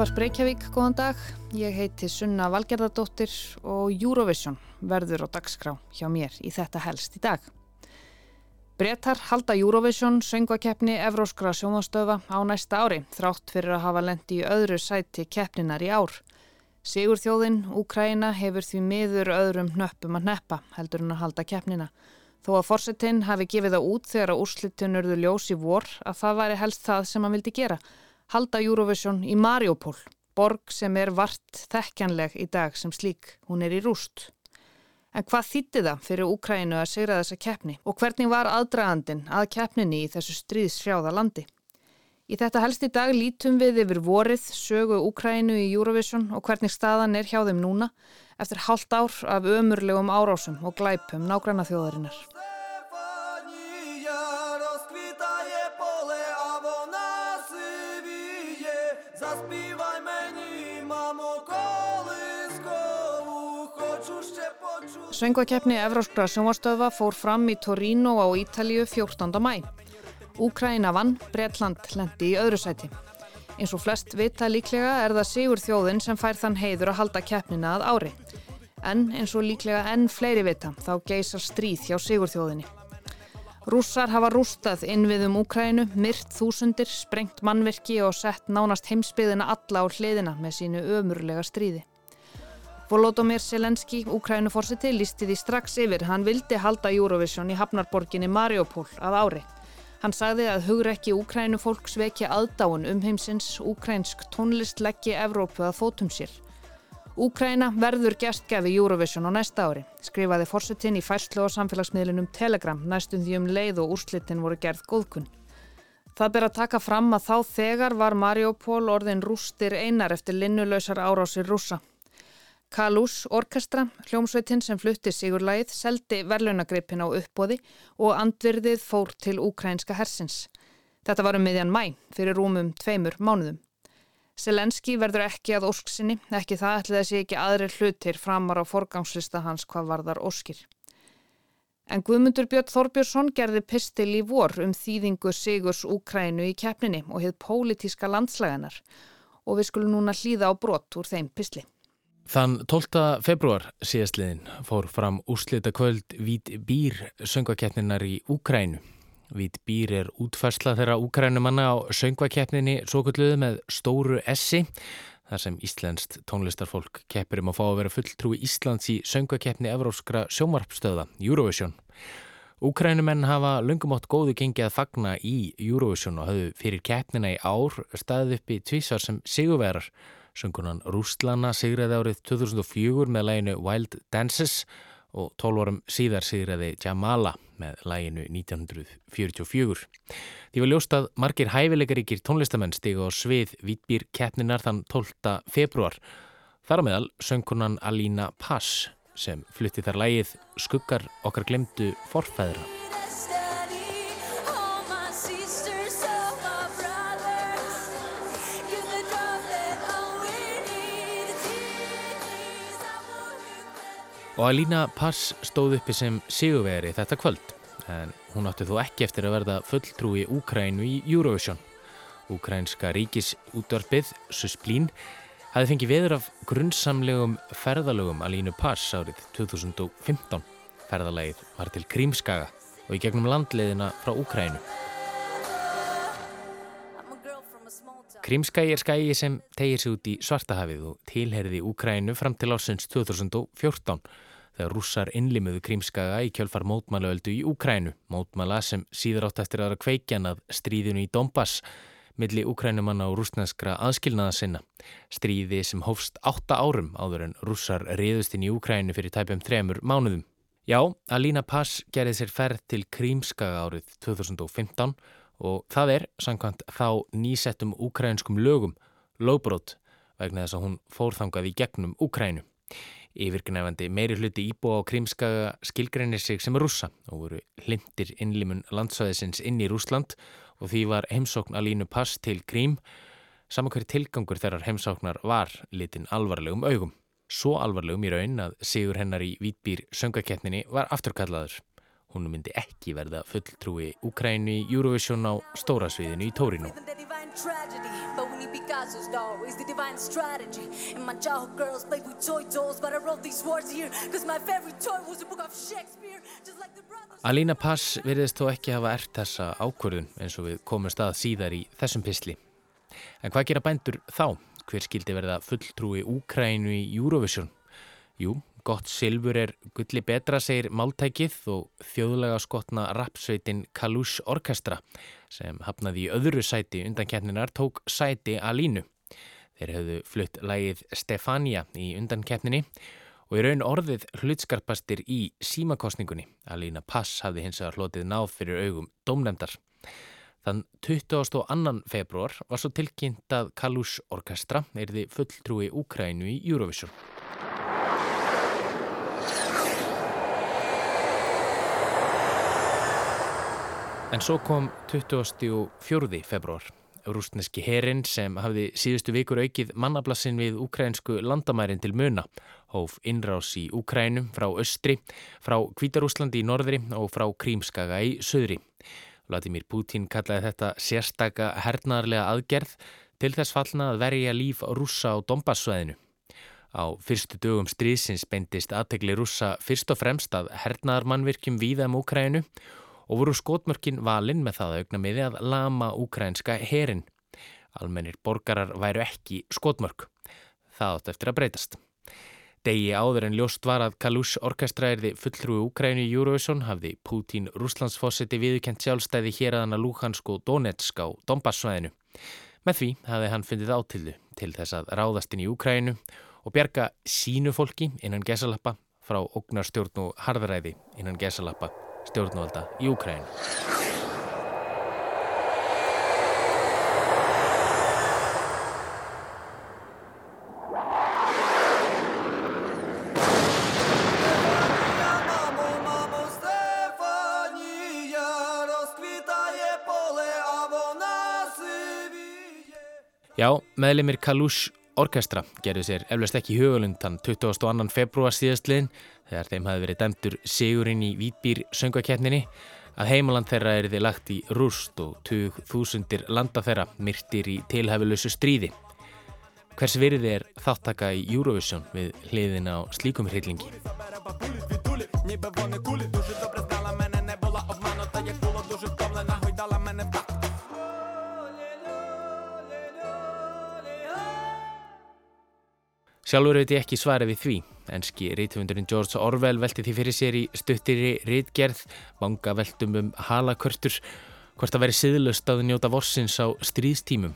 Útfars Breykjavík, góðan dag. Ég heiti Sunna Valgerðardóttir og Eurovision verður á dagskrá hjá mér í þetta helst í dag. Bretar halda Eurovision söngvakeppni Evróskra sjónastöfa á næsta ári þrátt fyrir að hafa lendi í öðru sæti keppninar í ár. Sigur þjóðin, Úkraina, hefur því miður öðrum nöppum að neppa heldur hún að halda keppnina. Þó að forsettinn hafi gefið það út þegar að úrslitin urðu ljós í vor að það væri helst það sem hann vildi gera – halda Eurovision í Mariupol, borg sem er vart þekkjanleg í dag sem slík, hún er í rúst. En hvað þýtti það fyrir Úkrænu að segra þessa keppni og hvernig var aðdragandin að keppninni í þessu stríðsfrjáða landi? Í þetta helst í dag lítum við yfir vorið sögu Úkrænu í Eurovision og hvernig staðan er hjá þeim núna eftir halvt ár af ömurlegum árásum og glæpum nágranna þjóðarinnar. Söngvakeppni Evróskra sjónvarstöða fór fram í Torino á Ítalju 14. mæ. Úkraina vann, Breitland lendi í öðru sæti. Eins og flest vita líklega er það Sigur þjóðin sem fær þann heiður að halda keppnina að ári. En eins og líklega enn fleiri vita þá geysar stríð hjá Sigur þjóðinni. Rússar hafa rústað inn við um Úkrænu, myrt þúsundir, sprengt mannverki og sett nánast heimsbyðina alla á hliðina með sínu ömurlega stríði. Volodymyr Selenski, Úkrænuforsiti, lísti því strax yfir. Hann vildi halda Eurovision í hafnarborginni Mariupol að ári. Hann sagði að hugrekki Úkrænufólk svekja aðdáun um heimsins úkrænsk tónlist leggji Evrópu að fótum sér. Úkræna verður gestgefi Eurovision á næsta ári, skrifaði forsetin í færslu og samfélagsmiðlunum Telegram næstum því um leið og úrslitin voru gerð góðkunn. Það ber að taka fram að þá þegar var Mariupol orðin rústir einar eftir linnulösar árásir rúsa. Kalús Orkestra, hljómsveitin sem flutti Sigurlægið, seldi verðlunagreipin á uppbóði og andvirðið fór til úkrænska hersins. Þetta var um miðjan mæ, fyrir rúmum tveimur mánuðum. Selenski verður ekki að ósksinni, ekki það ætli þessi ekki aðri hlutir framar á forgangslista hans hvað varðar óskir. En Guðmundur Björn Þorbjörnsson gerði pistil í vor um þýðingu Sigurs Úkrænu í keppninni og hefð pólitíska landslæganar og við skulum núna hlýða á brott úr þeim pistli. Þann 12. februar síðastliðin fór fram úrslita kvöld Vít Býr söngvakeppninar í Úkrænu. Vít Býr er útfærsla þeirra úkrænumanna á söngvakeppninni svo kulluðu með stóru essi þar sem íslenskt tónlistarfólk keppir um að fá að vera fulltrúi Íslands í söngvakeppni Evróskra sjómarpstöða Eurovision. Úkrænumenn hafa lungum átt góðu gengi að fagna í Eurovision og hafðu fyrir keppnina í ár staðið upp í tvísar sem sigurverar Söngunan Rústlana sigraði árið 2004 með læginu Wild Dances og 12 árum síðar sigraði Jamala með læginu 1944. Því var ljóst að margir hæfileikaríkir tónlistamenn stiga á svið Vítbýr keppninar þann 12. februar. Þar á meðal söngunan Alína Pass sem flutti þar lægið Skuggar okkar glemdu forfæðra. Og Alína Pass stóð uppi sem sigurveri þetta kvöld en hún átti þó ekki eftir að verða fulltrúi Úkrænu í Eurovision. Úkrænska ríkisútvarpið, Susplín, hafi fengið veður af grunnsamlegum ferðalögum Alínu Pass árið 2015. Ferðalagið var til Krímskaga og í gegnum landleiðina frá Úkrænu. Krímskagi er skagi sem tegir sig út í Svartahafið og tilherði Úkrænu fram til ásins 2014 þegar rússar innlimuðu krímskaga í kjölfar mótmælaöldu í Úkrænu, mótmæla sem síður átt eftir aðra kveikjan að stríðinu í Donbass milli úkrænumanna og rúsneskra aðskilnaða sinna. Stríði sem hófst átta árum áður en rússar reyðust inn í Úkrænu fyrir tæpum þremur mánuðum. Já, Alína Pass gerði sér ferð til Krímskaga árið 2015 og það er, samkvæmt þá nýsettum úkrænskum lögum, lögbrót vegna þess að hún fórþangað í gegnum Úkrænu. Yfirgnefandi meiri hluti íbúa á Krímskaga skilgreinir sig sem rússa og voru hlindir innlimun landsvæðisins inn í Rúsland og því var heimsókn að línu pass til Krím saman hver tilgangur þeirrar heimsóknar var litin alvarlegum augum. Svo alvarlegum í raun að sigur hennar í Vítbýr söngakeppninni var afturkallaður. Hún myndi ekki verða fulltrúi Ukrænu í Eurovision á stórasviðinu í Tórinu. Alina Pass virðist þó ekki hafa ert þessa ákvörðun eins og við komum stað síðar í þessum pisli. En hvað gera bændur þá? Hver skildi verða fulltrúi Úkrænu í Eurovision? Jú, Gott silfur er gulli betra, segir máltækið og þjóðlega skotna rapsveitin Kalush Orkestra sem hafnaði í öðru sæti undan keppninar tók sæti að línu. Þeir höfðu flutt lægið Stefania í undan keppninni og í raun orðið hlutskarpastir í símakostningunni. Alína Pass hafði hins vegar hlotið náð fyrir augum domnefndar. Þann 22. februar var svo tilkynnt að Kalush Orkestra erði fulltrúi Úkrænu í Eurovision. En svo kom 24. februar. Rústneski herin sem hafði síðustu vikur aukið mannablassin við ukrainsku landamærin til muna. Hóf innrás í Ukrænum frá östri, frá Kvítarúslandi í norðri og frá Krímskaga í söðri. Vladimir Putin kallaði þetta sérstaka hernaðarlega aðgerð til þess fallna að verja líf rússa á Dombassvæðinu. Á fyrstu dögum stríðsins beindist aðtegli rússa fyrst og fremst að hernaðarmannvirkjum víða um Ukrænu og voru skotmörkin valinn með það augna miði að lama úkrænska herin. Almennir borgarar væru ekki skotmörk. Það átt eftir að breytast. Degi áður en ljóst var að Kalush orkestra erði fulltrúi Úkrænu í Eurovision hafði Pútín Rúslandsfósetti viðkent sjálfstæði hér að hana Luhansk og Donetsk á Donbassvæðinu. Með því hafði hann fundið átildu til þess að ráðast inn í Úkrænu og bjarga sínu fólki innan gesalappa frá ógnarstjórn og harðræði innan gesalappa stjórnvalda í Ukræn. Já, meðlemið Kalush Orkestra gerði sér eflaust ekki hugulund þann 22. februar síðastliðin þegar þeim hafi verið dæmtur sigurinn í Vítbýr söngvaketninni að heimaland þeirra er þið lagt í rúst og 20.000 landa þeirra myrtir í tilhæfulösu stríði. Hvers virði er þáttaka í Eurovision við hliðin á slíkum hryllingi? Sjálfur veit ég ekki svarið við því. Enski rítvöndurinn George Orwell velti því fyrir sér í stuttiri rítgerð, vanga veltum um halakörtur, hvort að veri siðlust að njóta vorsins á stríðstímum.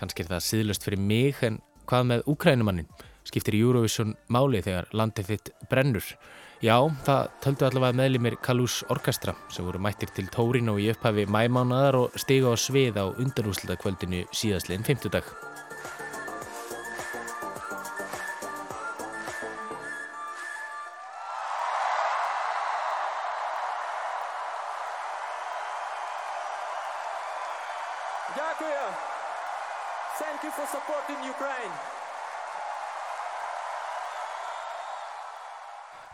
Kanski er það siðlust fyrir mig en hvað með úkrænumannin? Skiptir Eurovision máli þegar landið þitt brennur? Já, það töldu allavega meðlimir Kalús Orkestra sem voru mættir til Tórin og í upphafi mæmánaðar og stiga á svið á undanúslita kvöldinu síðastleginn 50 dag.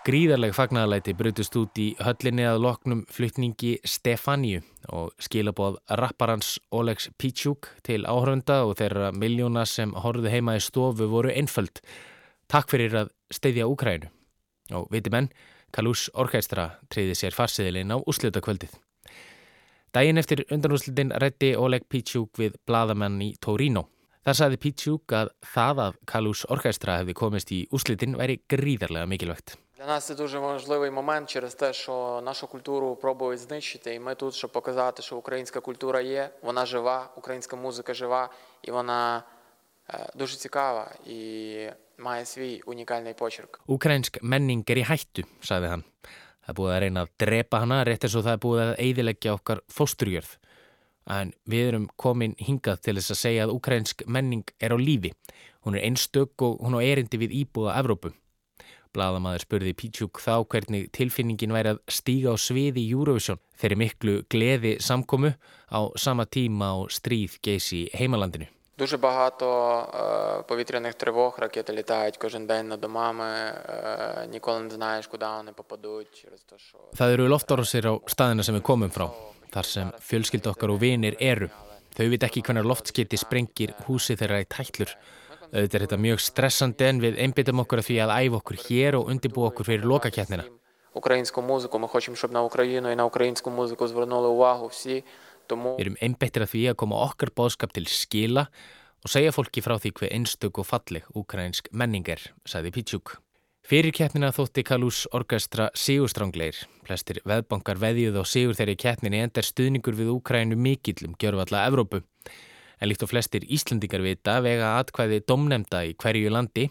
Gríðarleg fagnaðalæti brutust út í höllinni að loknum flytningi Stefáníu og skilaboð rapparans Olegs Pichuk til áhörunda og þeirra miljóna sem horfðu heima í stofu voru einföld. Takk fyrir að steyðja Úkrænu. Og viti menn, Kalús Orkestra treyði sér farsiðilinn á úslutakvöldið. Dægin eftir undanúslutin rætti Oleg Pichuk við bladamenn í Torino. Þar saði Pichuk að það að Kalús Orkestra hefði komist í úslutin væri gríðarlega mikilvægt. Для нас це дуже важливий момент через те, що нашу культуру пробують знищити, і ми тут, щоб показати, що українська культура є, вона жива, українська музика жива, і вона дуже цікава і mæði svý unikálnei почерк. Ukrainsk menning er í hættu, sagði hann. Það er búið að reyna að drepa hana rétt eins og það er búið að eidilegja okkar fósturjörð. En við erum komin hingað til þess að segja að ukrainsk menning er á lífi. Hún er einstök og hún á erindi við íbúða Evrópu. Blaðamaður spurði Pítsjúk þá hvernig tilfinningin væri að stíga á sviði Eurovision þeirri miklu gleði samkomu á sama tíma á stríð geysi heimalandinu. Дуже багато е, повітряних тривог, ракети літають кожен день над домами, е, ніколи не знаєш, куди вони попадуть через те, що... Það eru loftárásir á staðina sem við komum frá, þar sem fjölskyld okkar og vinir eru. Þau veit ekki hvernig loftskeiti sprengir húsi þeirra í tællur. Þetta er þetta mjög stressandi en við einbitum okkur að því að æfa okkur hér og undibú okkur fyrir lokaketnina. Українську музику, ми хочемо, щоб на Україну і на українську музику звернули увагу всі. Við erum einbættir að því að koma okkar bóðskap til skila og segja fólki frá því hver einstök og falleg ukrainsk menning er, sagði Pítsjúk. Fyrir keppnina þótti Kalús orkestra Sigurstrangleir. Plestir veðbankar veðjuð á Sigur þegar í keppninni endar stuðningur við Ukraínu mikill um gjörfalla Evrópu. En líkt og flestir Íslandingar vita vega atkvæði domnemda í hverju landi,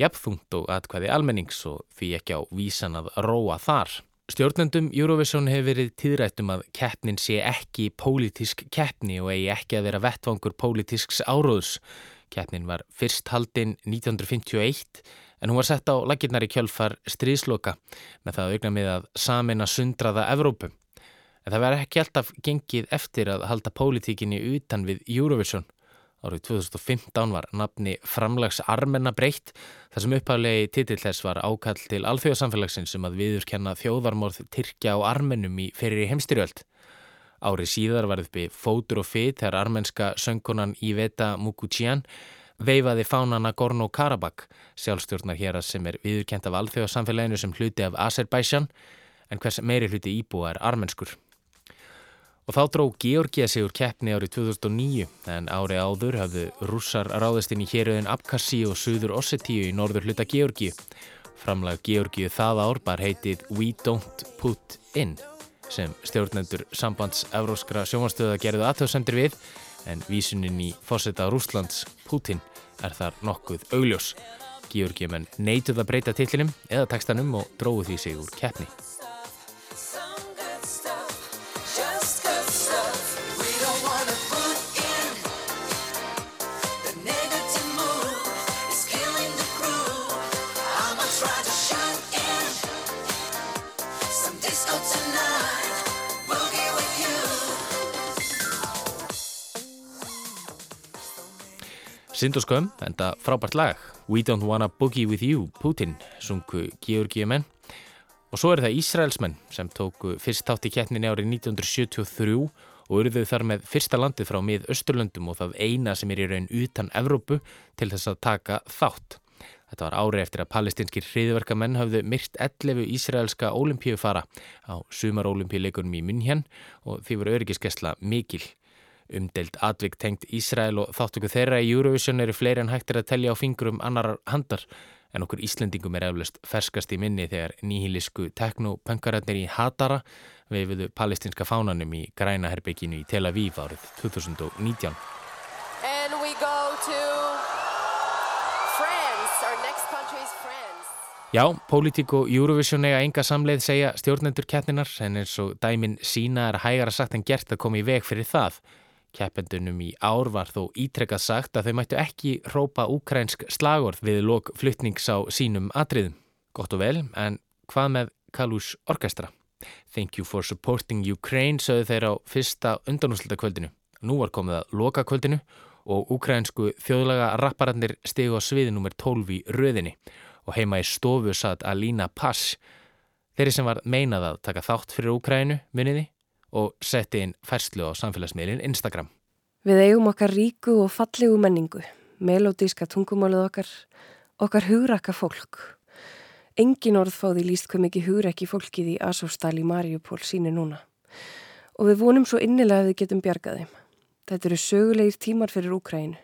jafnþungt og atkvæði almennings og því ekki á vísan að róa þar. Stjórnendum Eurovision hefur verið tíðrættum að keppnin sé ekki pólitísk keppni og eigi ekki að vera vettvangur pólitísks áróðs. Keppnin var fyrst haldinn 1951 en hún var sett á lakirnar í kjölfar stríðsloka með það aukna með að samina sundraða Evrópu. En það verði ekki alltaf gengið eftir að halda pólitíkinni utan við Eurovision. Árið 2015 var nafni Framlags Armenna breytt þar sem upphaflegi titill þess var ákall til alþjóðsamfélagsins sem um að viðurkenna þjóðarmorð Tyrkja og Armennum í ferir í heimstyrjöld. Árið síðar var uppi fótur og fyt þegar armenska söngkonan Iveta Mukuchian veifaði fánana Gorno-Karabakh, sjálfstjórnar hér að sem er viðurkent af alþjóðsamfélaginu sem hluti af Azerbaijan, en hvers meiri hluti íbúa er armenskur. Og þá dró Georgia sig úr keppni árið 2009, en árið áður hafðu rússar ráðist inn í héröðin Abkhasi og Suður Ossetíu í norður hluta Georgiu. Framlag Georgiu það ár bar heitið We Don't Put In, sem stjórnendur sambands Evróskra sjómanstöða gerðu aðtöðsendir við, en vísunin í fósetta Rúslands, Putin, er þar nokkuð augljós. Georgiumenn neituð að breyta tillinum eða tekstanum og dróðu því sig úr keppni. Sind og skömm, enda frábært lag We Don't Wanna Boogie With You, Putin sungu Georgiumenn og svo er það Ísraelsmenn sem tóku fyrst tátt í kettninni árið 1973 og eruðu þar með fyrsta landið frá mið Östurlöndum og það eina sem er í raun utan Evrópu til þess að taka þátt. Þetta var árið eftir að palestinskir hriðverkamenn hafðu myrt 11 ísraelska ólimpíu fara á sumar ólimpíuleikunum í München og því voru öryggiskesla mikil. Umdelt atvik tengt Ísrael og þáttöku þeirra í Eurovision eru fleiri en hægtir að telja á fingurum annar handar en okkur Íslendingum er eflust ferskast í minni þegar nýhilisku teknopönkararnir í Hatara veifuðu palestinska fánanum í grænaherbygginu í Tel Aviv árið 2019. Já, pólitík og Eurovision eiga enga samleið segja stjórnendur keppninar en eins og dæmin sína er hægara sagt en gert að koma í veg fyrir það. Keppendunum í ár var þó ítrekkað sagt að þau mættu ekki rópa úkrænsk slagorð við lok fluttnings á sínum atriðum. Gott og vel, en hvað með Kalús orkestra? Thank you for supporting Ukraine, sögðu þeir á fyrsta undanúslita kvöldinu. Nú var komið að loka kvöldinu og úkrænsku þjóðlaga rapparannir stegu á sviði nr. 12 í röðinni og heima í stofu satt Alina Pass. Þeirri sem var meinað að taka þátt fyrir Úkrænu, muniði, og setti inn færslu á samfélagsmiðlinn Instagram. Við eigum okkar ríku og fallegu menningu, melodíska tungumálið okkar, okkar hugrakka fólk. Engin orð fáði líst hvað mikið hugrakki fólkið í Asóstal í Mariupól síni núna. Og við vonum svo innilega að við getum bjargaðið. Þetta eru sögulegir tímar fyrir Úkrænu.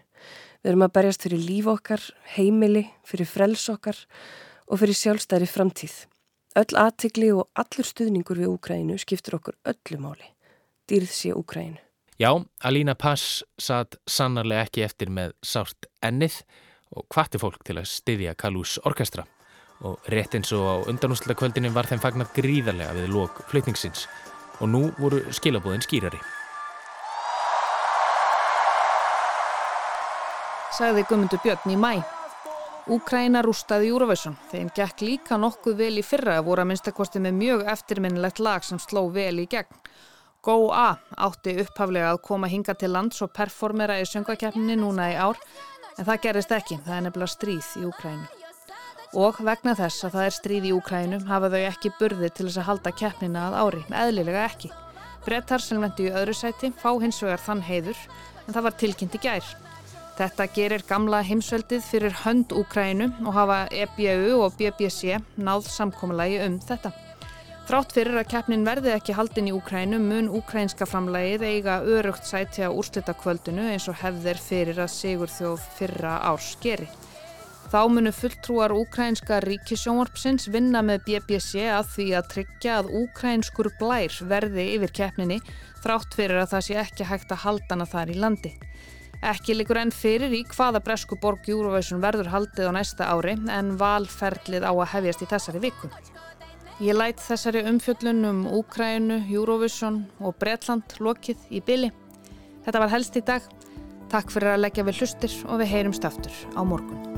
Við erum að berjast fyrir líf okkar, heimili, fyrir frels okkar og fyrir sjálfstæri framtíð. Öll aðtikli og allur stuðningur við Úkrænu skiptur okkur öllu máli. Dýrð sé Úkrænu. Já, Alína Pass satt sannarlega ekki eftir með sárt ennið og hvati fólk til að styðja Kalús orkestra. Og rétt eins og á undanúsleita kvöldinu var þeim fagnar gríðarlega við lók flutningsins og nú voru skilabóðin skýrari. Sagði Guðmundur Björn í mæ. Úkræna rústaði Eurovision. Þeim gekk líka nokkuð vel í fyrra að voru að minnstakosti með mjög eftirminnilegt lag sem sló vel í gegn. Go A átti upphaflega að koma hinga til lands og performera í söngvakeppninni núna í ár en það gerist ekki, það er nefnilega stríð í Úkrænu. Og vegna þess að það er stríð í Úkrænu hafa þau ekki burði til þess að halda keppnina að ári, eðlilega ekki. Brettar sem lendi í öðru sæti fá hins vegar þann heiður en það var tilkynnt í gær. Þetta gerir gamla heimsveldið fyrir hönd Úkrænu og hafa EBU og BBC náð samkómalagi um þetta. Þrátt fyrir að keppnin verði ekki haldin í Úkrænu mun úkrænska framlægið eiga örugt sæti á úrslita kvöldinu eins og hefðir fyrir að sigur þjóð fyrra árs geri. Þá munu fulltrúar úkrænska ríkisjónvarpsins vinna með BBC að því að tryggja að úkrænskur blær verði yfir keppninni þrátt fyrir að það sé ekki hægt að haldana þar í landi. Ekki likur enn fyrir í hvaða bresku borg Júruvæsun verður haldið á næsta ári en valferlið á að hefjast í þessari viku. Ég læt þessari umfjöllun um Úkrænu, Eurovision og Bretland lokið í byli. Þetta var helst í dag. Takk fyrir að leggja við hlustir og við heyrumst aftur á morgun.